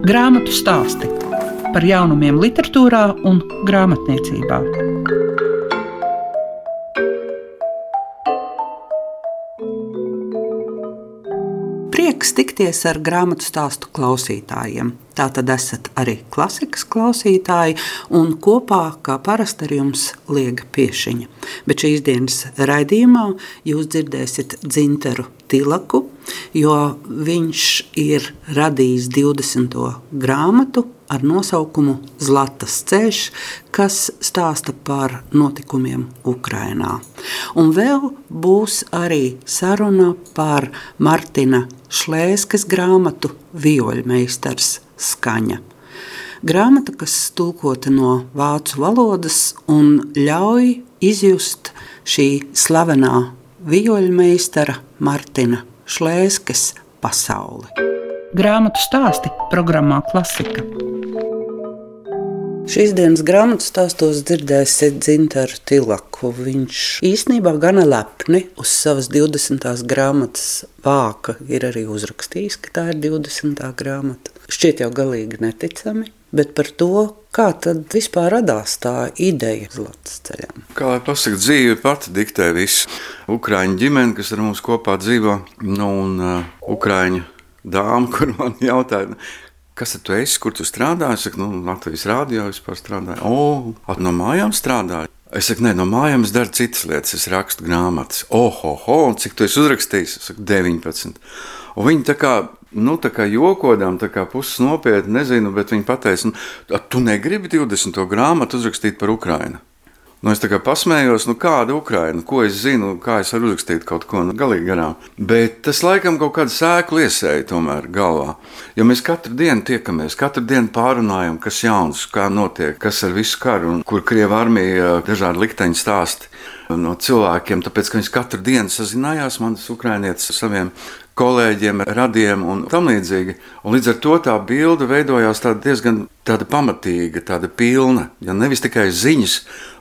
Grāmatu stāsti par jaunumiem, literatūrā un grāmatniecībā. Prieks tikties ar grāmatu stāstu klausītājiem. Tā tad esat arī klasikas klausītāji, un kopā, kā parasti, ar jums liega piešiņa. Bet šīs dienas raidījumā jūs dzirdēsiet dzinteru Tilaku, jo viņš ir radījis 20. grāmatu ar nosaukumu Zlatas ceļš, kas stāsta par notikumiem Ukrajinā. Un vēl būs arī saruna par Martina Šlēskas grāmatu Vioļmeistars skaņa. Grāmata, kas tulkota no vācu valodas un ļauj izjust šī slavenā vijoļmeistara Martina Šlēskes pasauli. Grāmatu stāsti programmā Klasika. Šīs dienas grāmatu stāstos dzirdēsiet Zintaru Tilaku. Viņš īstenībā gana lepni uz savas 20. grāmatas vāka ir arī uzrakstījis, ka tā ir 20. grāmata. Šķiet jau galīgi neticami, bet par to, kā tad vispār radās tā ideja Zlatas ceļam. Kā lai pasaka, dzīve pati diktē visu. Ukrāņu ģimene, kas ar mums kopā dzīvo, nu, un uh, Ukrāņu dāma, kur man jautāja, kas tu esi, kur tu strādā? Es saku, nu, Latvijas rādio vispār strādāju. O, at, no mājām strādāju. Es saku, nē, no mājām es daru citas lietas, es rakstu grāmatas. Oho, ho, cik tu esi uzrakstījis? Es saku, 19. Un viņi tā kā nu, tā kā jokodām, tā kā puses nopietni, nezinu, bet viņi pateica, nu, tu negribi 20. grāmatu uzrakstīt par Ukrajinu. Nu, es tā kā pasmējos, nu, kāda Ukraina, ko es zinu, kā es varu uzrakstīt kaut ko nu, galīgi garām. Bet tas laikam kaut kādu sēklu iesēja tomēr galvā. Jo mēs katru dienu tiekamies, katru dienu pārunājam, kas jauns, kā notiek, kas ar visu karu un kur Krievija armija dažādi likteņi stāsti no cilvēkiem, tāpēc ka viņš katru dienu sazinājās, manas ukrainietes, ar saviem kolēģiem, radiem un tam līdzīgi. Un līdz ar to tā bilde veidojās tāda diezgan tāda pamatīga, tāda pilna. Ja nevis tikai ziņas,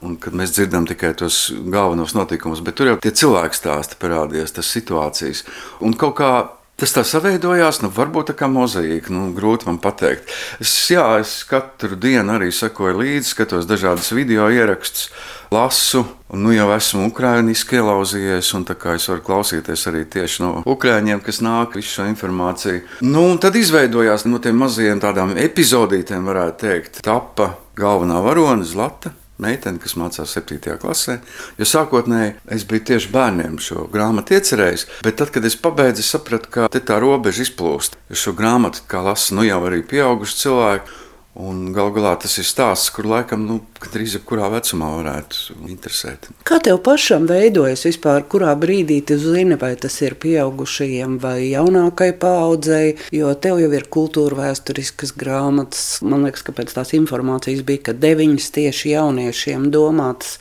un kad mēs dzirdam tikai tos galvenos notikumus, bet tur jau tie cilvēki stāsti parādījās, tas situācijas. Un kaut kā Tas tā saveidojās, nu, varbūt tā kā mozaīka. Nu, grūti man pateikt. Es, jā, es katru dienu arī sekoju līdzi, skatos dažādas video ierakstus, lasu. Un, nu, jau esmu ukrāņiski ielauzījies, un es varu klausīties arī tieši no ukrāņiem, kas nāk visu šo informāciju. Nu, tad izveidojās no tiem mazajiem tādām epizodītēm, varētu teikt, tapa galvenā varone Zlata meitene, kas mācās 7. klasē. Jo sākotnēji es biju tieši bērniem šo grāmatu iecerējis, bet tad, kad es pabeidzu, sapratu, ka tā robeža izplūst. Es šo grāmatu kā lasu nu jau arī pieauguši cilvēki. Galu galā tas ir stāsts, kur laikam nu, gandrīz jebkurā vecumā varētu interesēt. Kā tev pašam veidojas vispār, kurā brīdī tu zini, vai tas ir pieaugušajiem vai jaunākai paaudzei? Jo tev jau ir kultūra vēsturiskas grāmatas. Man liekas, ka pēc tās informācijas bija, ka deviņas tieši jauniešiem domātas.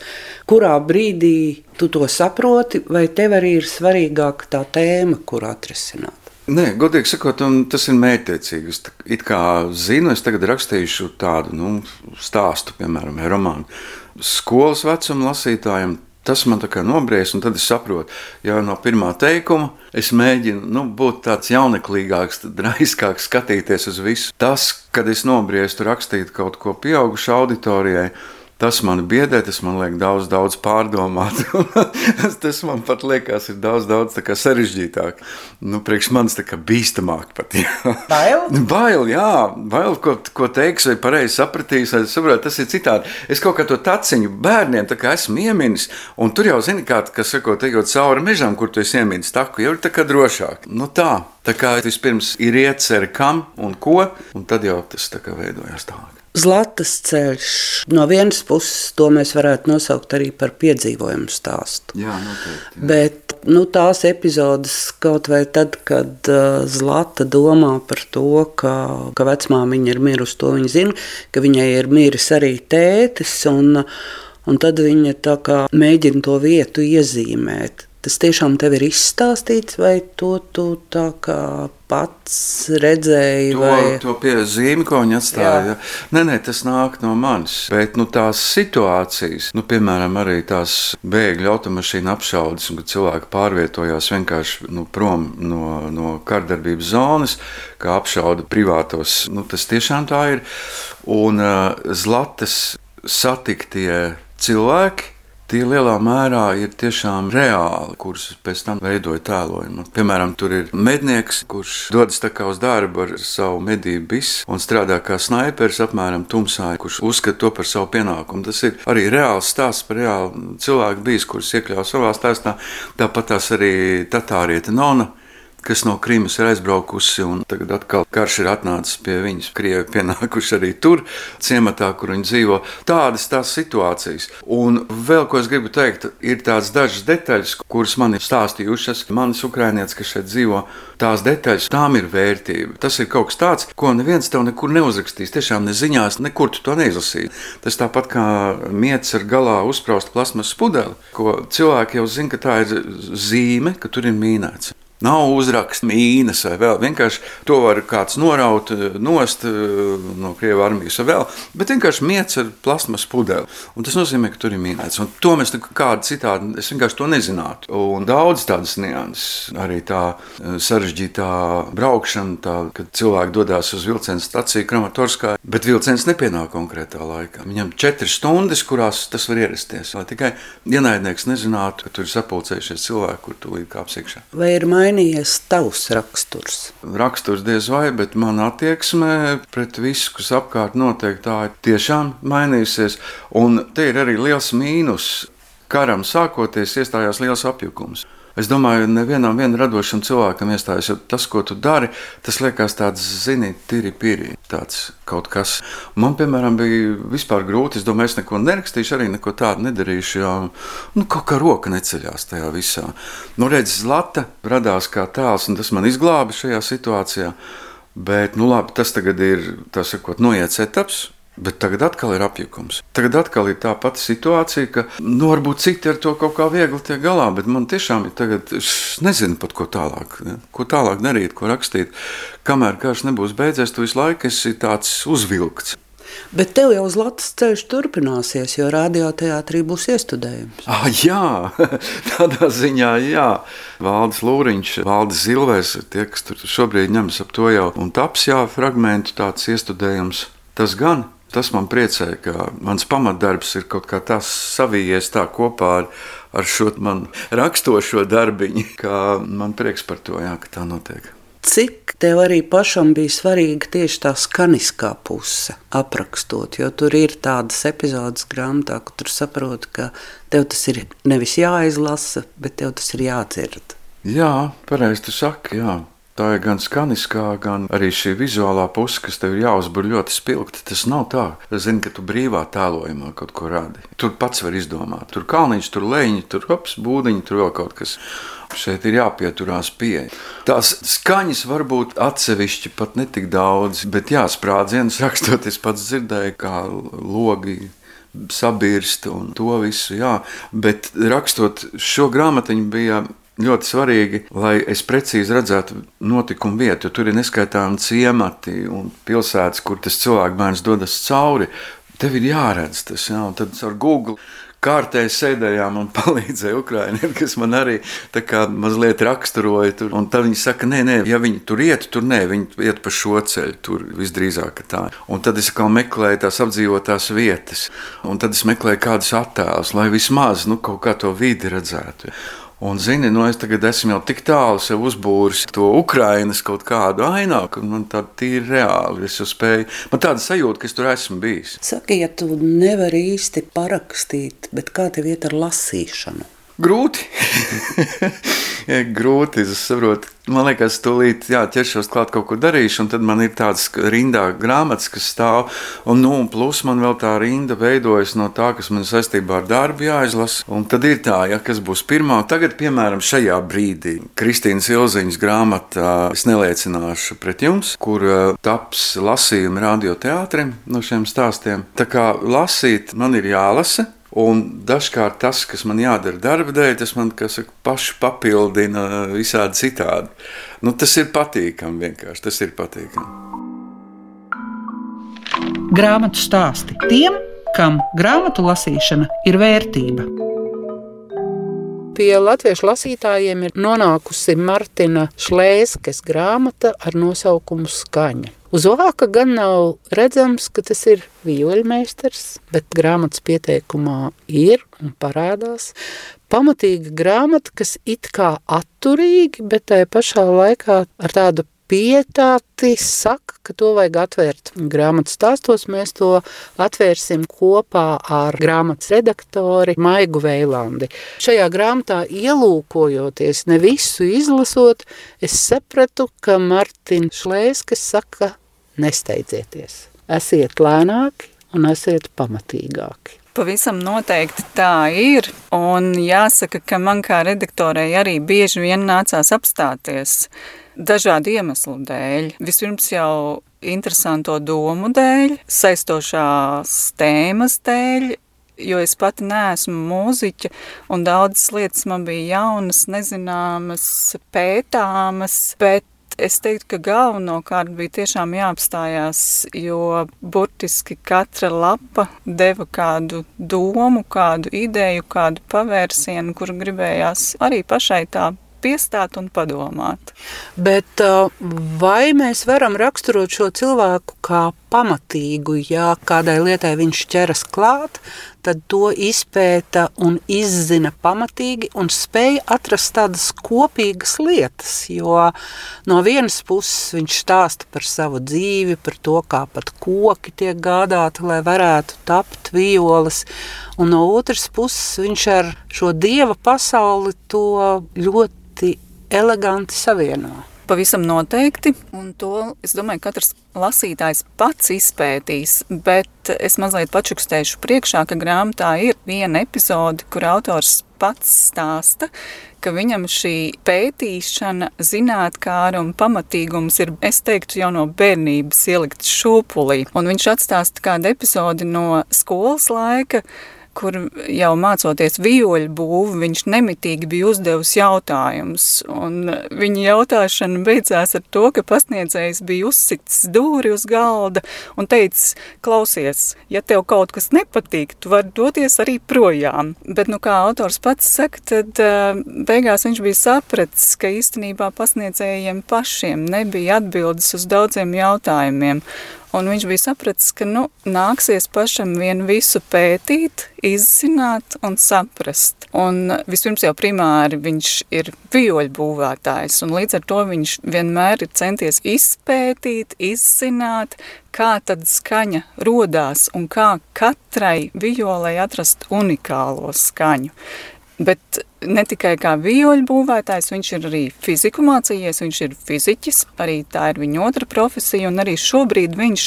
Kurā brīdī tu to saproti, vai tev arī ir svarīgāka tā tēma, kur atrisināt? Nē, godīgi sakot, tas ir mērķiecīgi. Es it kā zinu, es tagad rakstīšu tādu nu, stāstu, piemēram, romānu skolas vecuma lasītājiem. Tas man tā kā nobriest, un tad es saprotu, ja no pirmā teikuma es mēģinu nu, būt tāds jauneklīgāks, draiskāks, skatīties uz visu. Tas, kad es nobriestu rakstīt kaut ko pieaugušu auditorijai, Tas man biedē, tas man liek daudz, daudz pārdomāt. tas man pat liekas, ir daudz, daudz sarežģītāk. Nu, priekš manis tā kā bīstamāk pat. Jā. Bail? Bail, jā, bail, ko, ko teiks, vai pareizi sapratīs, vai saprot, tas ir citādi. Es kaut kā to taciņu bērniem esmu ieminis, un tur jau zini, kā, kas sako, ejot cauri mežam, kur tu esi ieminis taku, jau ir tā kā drošāk. Nu tā, tā kā vispirms ir iecerē kam un ko, un tad jau tas tā kā veidojas tālāk. Zlatas ceļš. No vienas puses, to mēs varētu nosaukt arī par piedzīvojumu stāstu. Jā, noteikti. Jā. Bet nu, tās epizodes, kaut vai tad, kad uh, Zlata domā par to, ka, ka vecmāmiņa ir mirusi, to viņa zina, ka viņai ir miris arī tētis. Un, un tad viņa mēģina to vietu iezīmēt. Tas tiešām tev ir izstāstīts, vai to tu tā kā pats redzēji? To, vai... to piezīmi, ko viņi atstāja. Jā. Nē, nē, tas nāk no manis. Bet nu, tās situācijas, nu, piemēram, arī tās bēgļu automašīnu apšaudes, kad cilvēki pārvietojās vienkārši nu, prom no, no kardarbības zonas, kā apšauda privātos, nu, tas tiešām tā ir. Un uh, Zlatas satiktie cilvēki Tie lielā mērā ir tiešām reāli, kurus pēc tam veidoja tēlojumu. Piemēram, tur ir mednieks, kurš dodas uz darbu ar savu medību bisu un strādā kā sniperis apmēram tumsā, kurš uzskata to par savu pienākumu. Tas ir arī reāls stāsts par reālu cilvēku bijis, kurus iekļāva savā stāstā. Tāpat tās arī Tatārieta Nona kas no Krīmas ir aizbraukusi, un tagad atkal karš ir atnācis pie viņas. Krievi pienākuši arī tur, ciematā, kur viņi dzīvo. Tādas tās situācijas. Un vēl ko es gribu teikt, ir tādas dažas detaļas, kuras man ir stāstījušas manas ukrānietes, kas šeit dzīvo. Tās detaļas, tām ir vērtība. Tas ir kaut kas tāds, ko neviens tev nekur neuzrakstīs. Tiešām ne ziņās, nekur tu to neizlasīsi. Tas tāpat kā mietis ar galā uzprausta plasmas pudeli, ko cilvēki jau zina, ka tā ir zīme, ka tur ir mīnēts. Nav uzraksts mīnas vai vēl. Vienkārši to var kāds noraut eh, nost eh, no Krievijas armijas vai vēl. Bet vienkārši mietis ar plasmas pudeli. Un tas nozīmē, ka tur ir mīnēts. Un to mēs kādā citādi, es vienkārši to nezinātu. Un daudz tādas nianses, arī tā eh, sarežģītā braukšana, tā, kad cilvēki dodas uz vilcienu staciju Kramatorskā, bet vilciens nepienāk konkrētā laikā. Viņam četras stundas, kurās tas var ierasties. Lai tikai ienaidnieks nezinātu, ka tur ir sapulcējušies cilvēki, kur tūlīt kāps iekšā. Mainījies? tavs raksturs? Raksturs diez vai, bet man attieksme pret visu, kas apkārt notiek, tā ir tiešām mainījusies. Un te ir arī liels mīnus. Karam sākoties, iestājās liels apjukums. Es domāju, nevienam radošam cilvēkam iestājas, jo tas, ko tu dari, tas liekas tāds, zini, tīri pīri. Tāds kaut kas. Man, piemēram, bija vispār grūti. Es domāju, es neko nerakstīšu, arī neko tādu nedarīšu. Jo nu, kaut kā roka neceļās tajā visā. Nu, redz, Zlata radās kā tēls, un tas man izglāba šajā situācijā. Bet, nu, labi, tas tagad ir tas, sakot, noiets etaps. Bet tagad atkal ir apjukums. Tagad atkal ir tā pati situācija, ka nu, varbūt citi ar to kaut kā viegli tiek galā, bet man tiešām ir tagad, es nezinu pat ko tālāk, ja? ko tālāk darīt, ko rakstīt. Kamēr karš nebūs beidzies, tu visu laiku esi tāds uzvilkts. Bet tev jau uz Latvijas ceļš turpināsies, jo radioteātrī būs iestudējums. Ah, jā, tādā ziņā, jā. Valdis Lūriņš, Valdis Zilvēs, tie, kas tur šobrīd ņemas ap to jau un taps, jā, fragmentu tāds iestudējums. Tas gan Tas man priecē, ka mans pamatdarbs ir kaut kā tāds savijies tā kopā ar, ar šo manu rakstošo darbiņu, ka man prieks par to, jā, ka tā notiek. Cik tev arī pašam bija svarīga tieši tā skaniskā puse, aprakstot, jo tur ir tādas epizodes grāmatā, ka tur saproti, ka tev tas ir nevis jāizlasa, bet tev tas ir jādzird. Jā, pareizi tu saki, jā. Tā ir gan skaniskā, gan arī šī vizuālā puse, kas tev ir jāuzbūr ļoti spilgti. Tas nav tā, zini, ka tu brīvā tēlojumā kaut ko rādi. Tur pats var izdomāt. Tur kalniņš, tur leņķi, tur hops, būdiņi, tur vēl kaut kas. Šeit ir jāpieturās pie. Tās skaņas var būt atsevišķi pat netik daudz, bet jā, sprādzienus rakstot, es pats dzirdēju, kā logi sabirst un to visu. Jā. Bet rakstot šo grāmatiņu, bija ļoti svarīgi, lai es precīzi redzētu notikumu vietu, tur ir neskaitāmi ciemati un pilsētas, kur tas cilvēks dodas cauri. Tev ir jāredz tas, jā, un tad ar Google kārtēji sēdējām un palīdzēja Ukraiņiem, kas man arī mazliet raksturoja. Tur. Un tad viņi saka, nē, nē, ja viņi tur iet, tur nē, viņi iet pa šo ceļu, tur visdrīzāk tā. Un tad es atkal meklēju tās apdzīvotās vietas, un tad es meklēju kādus attēlus, lai vismaz nu, kaut kā to vidi redzētu. Un, zini, nu es tagad esmu jau tik tālu sev uzbūris to Ukrainas kaut kādu ainavu, ka man tā ir reāli. Es jau spēju, man tāda sajūta, ka es tur esmu bijis. Saki, ja tu nevari īsti parakstīt, bet kā tev iet ar lasīšanu? Grūti. grūti. Es saprotu, man liekas, tūlīt jā, ķeršos klāt kaut ko darīšu, un tad man ir tāds rindā grāmatas, kas stāv. Un, nu, un plus man vēl tā rinda veidojas no tā, kas man saistībā ar darbu jāizlasa. Un tad ir tā, ja, kas būs pirmā. Tagad, piemēram, šajā brīdī Kristīnas Ilziņas grāmatā es neliecināšu pret jums, kur uh, taps lasījumi radioteātrim no šiem stāstiem. Tā kā lasīt man ir jālasa. Un dažkārt tas, kas man jādara darba dēļ, tas man saka, paši papildina visādi citādi. Nu, tas ir patīkami vienkārši. Tas ir patīkami. Grāmatu stāsti tiem, kam grāmatu lasīšana ir vērtība. Pie latviešu lasītājiem ir nonākusi Martina Šlēskes grāmata ar nosaukumu Skaņa. Uz vāka gan nav redzams, ka tas ir vioļmeistars, bet grāmatas pieteikumā ir un parādās pamatīga grāmata, kas it kā atturīgi, bet tai pašā laikā ar tādu pietāti saka, ka to vajag atvērt. Grāmatas stāstos mēs to atvērsim kopā ar grāmatas redaktori Maigu Veilandi. Šajā grāmatā ielūkojoties, ne visu izlasot, es sapratu, ka Martin Šlēskes saka, nesteidzieties. Esiet lēnāki un esiet pamatīgāki. Pavisam noteikti tā ir. Un jāsaka, ka man kā redaktorei arī bieži vien nācās apstāties dažādu iemeslu dēļ. Vispirms jau interesanto domu dēļ, saistošās tēmas dēļ, jo es pati neesmu mūziķa, un daudzas lietas man bija jaunas, nezināmas, pētāmas, bet es teiktu, ka galvenokārt bija tiešām jāapstājās, jo burtiski katra lapa deva kādu domu, kādu ideju, kādu pavērsienu, kuru gribējās arī pašai tā piestāt un padomāt. Bet uh, vai mēs varam raksturot šo cilvēku kā pamatīgu, ja kādai lietai viņš ķeras klāt, tad to izpēta un izzina pamatīgi un spēj atrast tādas kopīgas lietas, jo no vienas puses viņš stāsta par savu dzīvi, par to, kā pat koki tiek gādāti, lai varētu tapt violas, un no otras puses viņš ar šo dieva pasauli to ļoti eleganti savieno. Pavisam noteikti, un to es domāju, katrs lasītājs pats izpētīs, bet es mazliet pačukstēšu priekšā, ka grāmatā ir viena epizode, kur autors pats stāsta, ka viņam šī pētīšana, zinātnākāra un pamatīgums ir, es teiktu, jau no bērnības ielikts šūpulī. Un viņš atstāsta kādu epizodi no skolas laika, kur jau mācoties vioļu būvu, viņš nemitīgi bija uzdevis jautājumus. Viņa jautāšana beidzās ar to, ka pasniedzējs bija uzsits dūri uz galda un teicis, klausies, ja tev kaut kas nepatīk, tu vari doties arī projām. Bet, nu, kā autors pats saka, tad uh, beigās viņš bija sapratis, ka īstenībā pasniedzējiem pašiem nebija atbildes uz daudziem jautājumiem. Un viņš bija sapratis, ka nu, nāksies pašam vien visu pētīt, izzināt un saprast. Un vispirms jau primāri viņš ir vioļu būvētājs, un līdz ar to viņš vienmēr ir centies izpētīt, izzināt, kā tad skaņa rodās un kā katrai violai atrast unikālo skaņu. Bet ne tikai kā vioļu būvētājs, viņš ir arī fiziku mācījies, viņš ir fiziķis, arī tā ir viņa otra profesija, un arī šobrīd viņš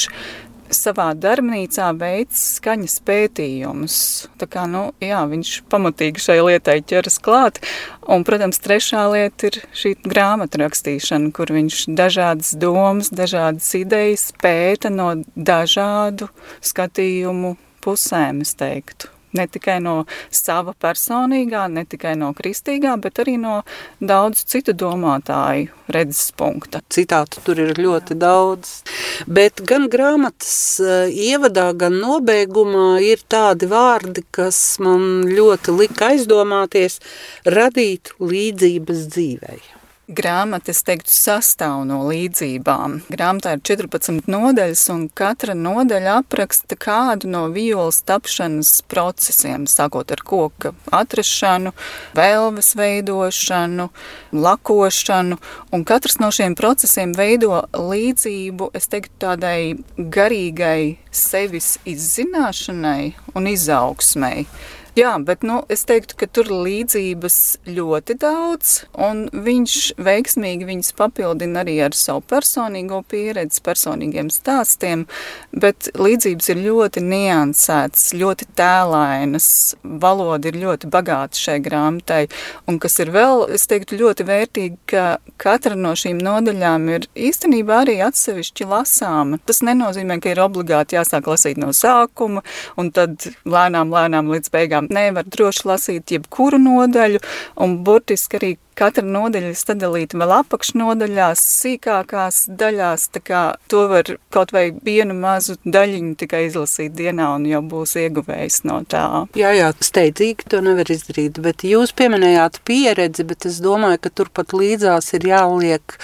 savā darbnīcā veids skaņas pētījumus. Tā kā, nu, jā, viņš pamatīgi šai lietai ķeras klāt, un, protams, trešā lieta ir šī grāmatu rakstīšana, kur viņš dažādas domas, dažādas idejas pēta no dažādu skatījumu pusēm, es teiktu ne tikai no sava personīgā, ne tikai no kristīgā, bet arī no daudz citu domātāju redzes punkta. Citātu tur ir ļoti daudz, bet gan grāmatas eh, ievadā, gan nobeigumā ir tādi vārdi, kas man ļoti lika aizdomāties, radīt līdzības dzīvei. Grāmata, es teiktu, sastāv no līdzībām. Grāmatā ir 14 nodaļas, un katra nodaļa apraksta kādu no violas tapšanas procesiem, sākot ar koka atrašanu, vēlves veidošanu, lakošanu, un katrs no šiem procesiem veido līdzību, es teiktu, tādai garīgai sevis izzināšanai un izaugsmai. Jā, bet nu, es teiktu, ka tur līdzības ļoti daudz, un viņš veiksmīgi viņas papildina arī ar savu personīgo pieredzi, personīgiem stāstiem, bet līdzības ir ļoti niansētas, ļoti tēlainas, valoda ir ļoti bagāta šai grāmatai, un kas ir vēl, es teiktu, ļoti vērtīgi, ka katra no šīm nodaļām ir īstenībā arī atsevišķi lasāma. Tas nenozīmē, ka ir obligāti jāsāk lasīt no sākuma, un tad lēnām, lēnām līdz beigām nevar droši lasīt jebkuru nodaļu, un burtiski arī katra nodaļa ir sadalīta vēl apakšnodaļās, sīkākās daļās, tā kā to var kaut vai vienu mazu daļiņu tikai izlasīt dienā un jau būs ieguvējis no tā. Jā, jā, steidzīgi to nevar izdarīt, bet jūs pieminējāt pieredzi, bet es domāju, ka turpat līdzās ir jāliek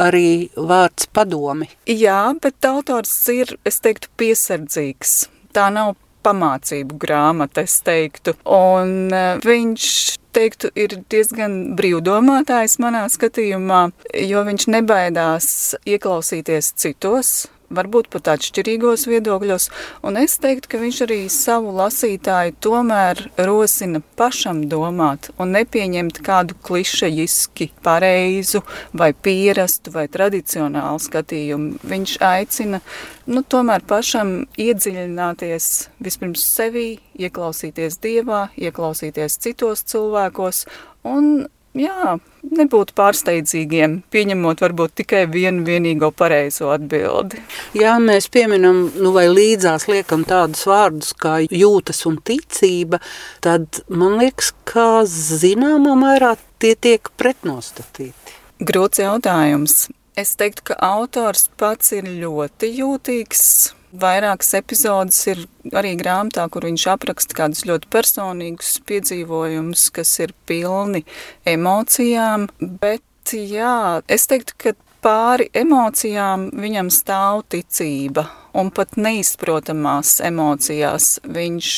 arī vārds padomi. Jā, bet autors ir, es teiktu, piesardzīgs. Tā nav pamācību grāmata, es teiktu. Un uh, viņš teiktu, ir diezgan brīvdomātājs manā skatījumā, jo viņš nebaidās ieklausīties citos varbūt pat atšķirīgos viedokļos, un es teiktu, ka viņš arī savu lasītāju tomēr rosina pašam domāt un nepieņemt kādu klišejiski pareizu vai pierastu vai tradicionālu skatījumu. Viņš aicina, nu, tomēr pašam iedziļināties vispirms sevī, ieklausīties Dievā, ieklausīties citos cilvēkos un jā, nebūtu pārsteidzīgiem, pieņemot varbūt tikai vienu vienīgo pareizo atbildi. Jā, mēs pieminam, nu vai līdzās liekam tādus vārdus kā jūtas un ticība, tad man liekas, ka zināmā mērā tie tiek pretnostatīti. Grūts jautājums. Es teiktu, ka autors pats ir ļoti jūtīgs Vairākas epizodes ir arī grāmatā, kur viņš apraksta kādus ļoti personīgus piedzīvojumus, kas ir pilni emocijām. Bet jā, es teiktu, ka pāri emocijām viņam stāv ticība. Un pat neizprotamās emocijās viņš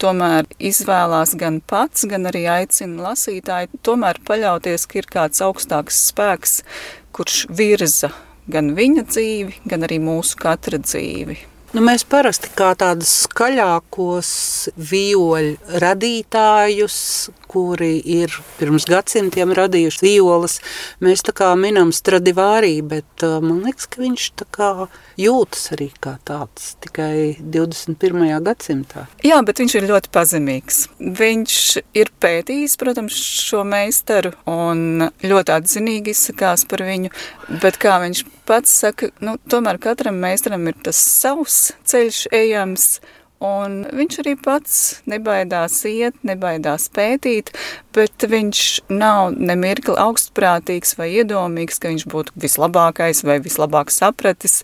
tomēr izvēlās gan pats, gan arī aicina lasītāju tomēr paļauties, ka ir kāds augstāks spēks, kurš virza gan viņa dzīvi, gan arī mūsu katra dzīvi. Nu, mēs parasti kā tādus skaļākos vijoļu radītājus, kuri ir pirms gadsimtiem radījuši violas, mēs tā kā minam Stradivārī, bet uh, man liekas, ka viņš tā kā jūtas arī kā tāds tikai 21. gadsimtā. Jā, bet viņš ir ļoti pazemīgs. Viņš ir pētījis, protams, šo meistaru un ļoti atzinīgi izsakās par viņu, bet kā viņš pats saka, nu, tomēr katram meistaram ir tas savs ceļš ejams, Un viņš arī pats nebaidās iet, nebaidās pētīt, bet viņš nav nemirkli augstprātīgs vai iedomīgs, ka viņš būtu vislabākais vai vislabāk sapratis.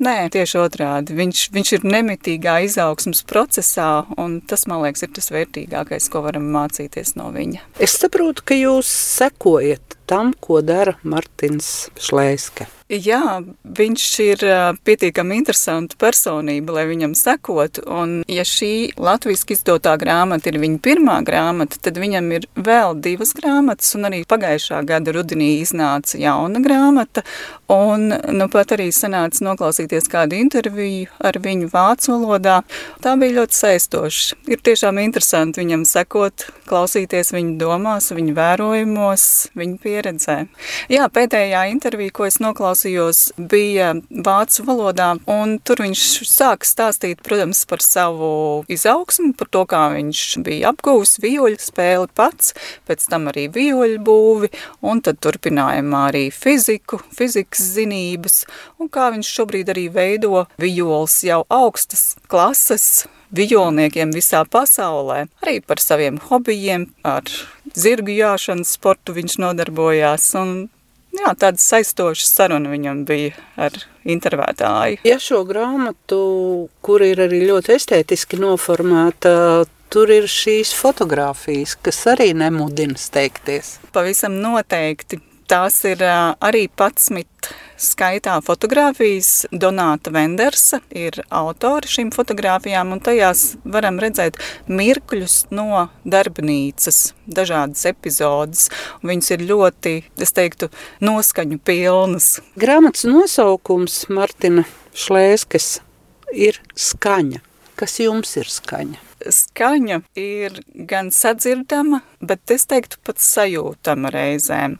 Nē, tieši otrādi. Viņš, viņš ir nemitīgā izaugsmas procesā, un tas, man liekas, ir tas vērtīgākais, ko varam mācīties no viņa. Es saprotu, ka jūs sekojat tam, ko dara Martins Šlēske. Jā, viņš ir pietiekami interesanta personība, lai viņam sekotu. Un, ja šī latviešu izdotā grāmata ir viņa pirmā grāmata, tad viņam ir vēl divas grāmatas, un arī pagājušā gada rudenī iznāca jauna grāmata. Un nu pat arī sanāca noklausīties kādu interviju ar viņu vācu valodā. Tā bija ļoti saistoša. Ir tiešām interesanti viņam sekot, klausīties viņa domās, viņa vērojumos, viņa pieredzē. Jā, pēdējā intervija, ko es noklausījos, klausījos, bija vācu valodā, un tur viņš sāka stāstīt, protams, par savu izaugsmu, par to, kā viņš bija apgūvis vioļu spēli pats, pēc tam arī vioļu būvi, un tad turpinājumā arī fiziku, fizikas zinības, un kā viņš šobrīd arī veido viols jau augstas klases vijolniekiem visā pasaulē, arī par saviem hobijiem, ar zirgu jāšanas sportu viņš nodarbojās, un Jā, tāda saistoša saruna viņam bija ar intervētāju. Ja šo grāmatu, kur ir arī ļoti estētiski noformēta, tur ir šīs fotogrāfijas, kas arī nemudina steigties. Pavisam noteikti Tās ir arī 11 skaitā fotografijas. Donāta Vendersa ir autori šīm fotografijām, un tajās varam redzēt mirkļus no darbnīcas, dažādas epizodes. Viņas ir ļoti, es teiktu, noskaņu pilnas. Grāmatas nosaukums Martina Šlēskes ir skaņa. Kas jums ir skaņa? Skaņa ir gan sadzirdama, bet es teiktu pat sajūtama reizēm.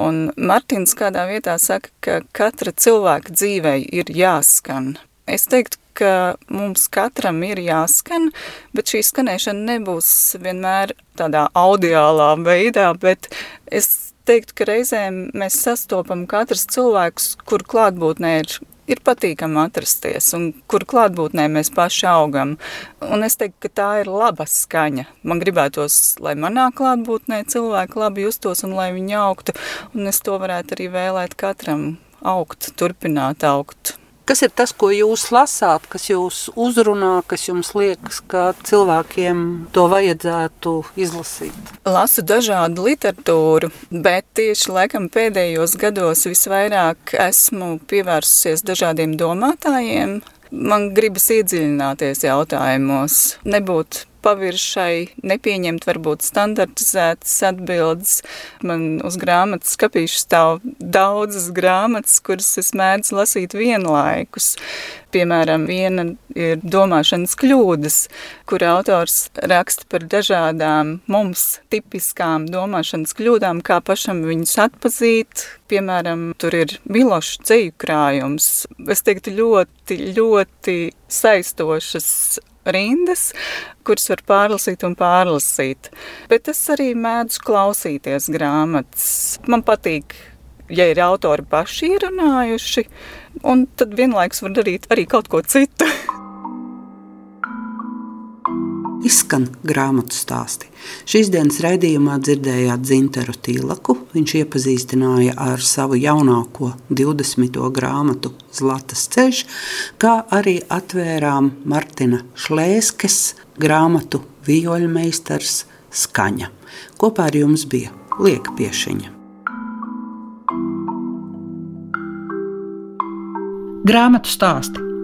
Un Martins kādā vietā saka, ka katra cilvēka dzīvē ir jāskan. Es teiktu, ka mums katram ir jāskan, bet šī skanēšana nebūs vienmēr tādā audiālā veidā, bet es teiktu, ka reizēm mēs sastopam katrs cilvēks, kur klātbūtnē ir ir patīkami atrasties un kur klātbūtnē mēs paši augam. Un es teiktu, ka tā ir laba skaņa. Man gribētos, lai manā klātbūtnē cilvēki labi justos un lai viņi augtu, un es to varētu arī vēlēt katram augt, turpināt augt. Kas ir tas, ko jūs lasāt, kas jūs uzrunā, kas jums liekas, ka cilvēkiem to vajadzētu izlasīt? Lasu dažādu literatūru, bet tieši laikam pēdējos gados visvairāk esmu pievērsusies dažādiem domātājiem. Man gribas iedziļināties jautājumos, nebūt paviršai, nepieņemt varbūt standartizētas atbildes. Man uz grāmatas skapīšu stāv daudzas grāmatas, kuras es mēdzu lasīt vienlaikus. Piemēram, viena ir domāšanas kļūdas, kur autors raksta par dažādām mums tipiskām domāšanas kļūdām, kā pašam viņus atpazīt. Piemēram, tur ir Miloša ceļu krājums. Es teiktu, ļoti, ļoti saistošas rindas, kuras var pārlasīt un pārlasīt. Bet es arī mēdzu klausīties grāmatas. Man patīk, ja ir autori paši ierunājuši, un tad vienlaikus var darīt arī kaut ko citu. Izskan grāmatu stāsti. Šīs dienas raidījumā dzirdējāt Zinteru Tīlaku. Viņš iepazīstināja ar savu jaunāko 20. grāmatu Zlatas ceļš, kā arī atvērām Martina Šlēskes grāmatu Vijoļmeistars Skaņa. Kopā ar jums bija Lieka Piešiņa. Grāmatu stāsti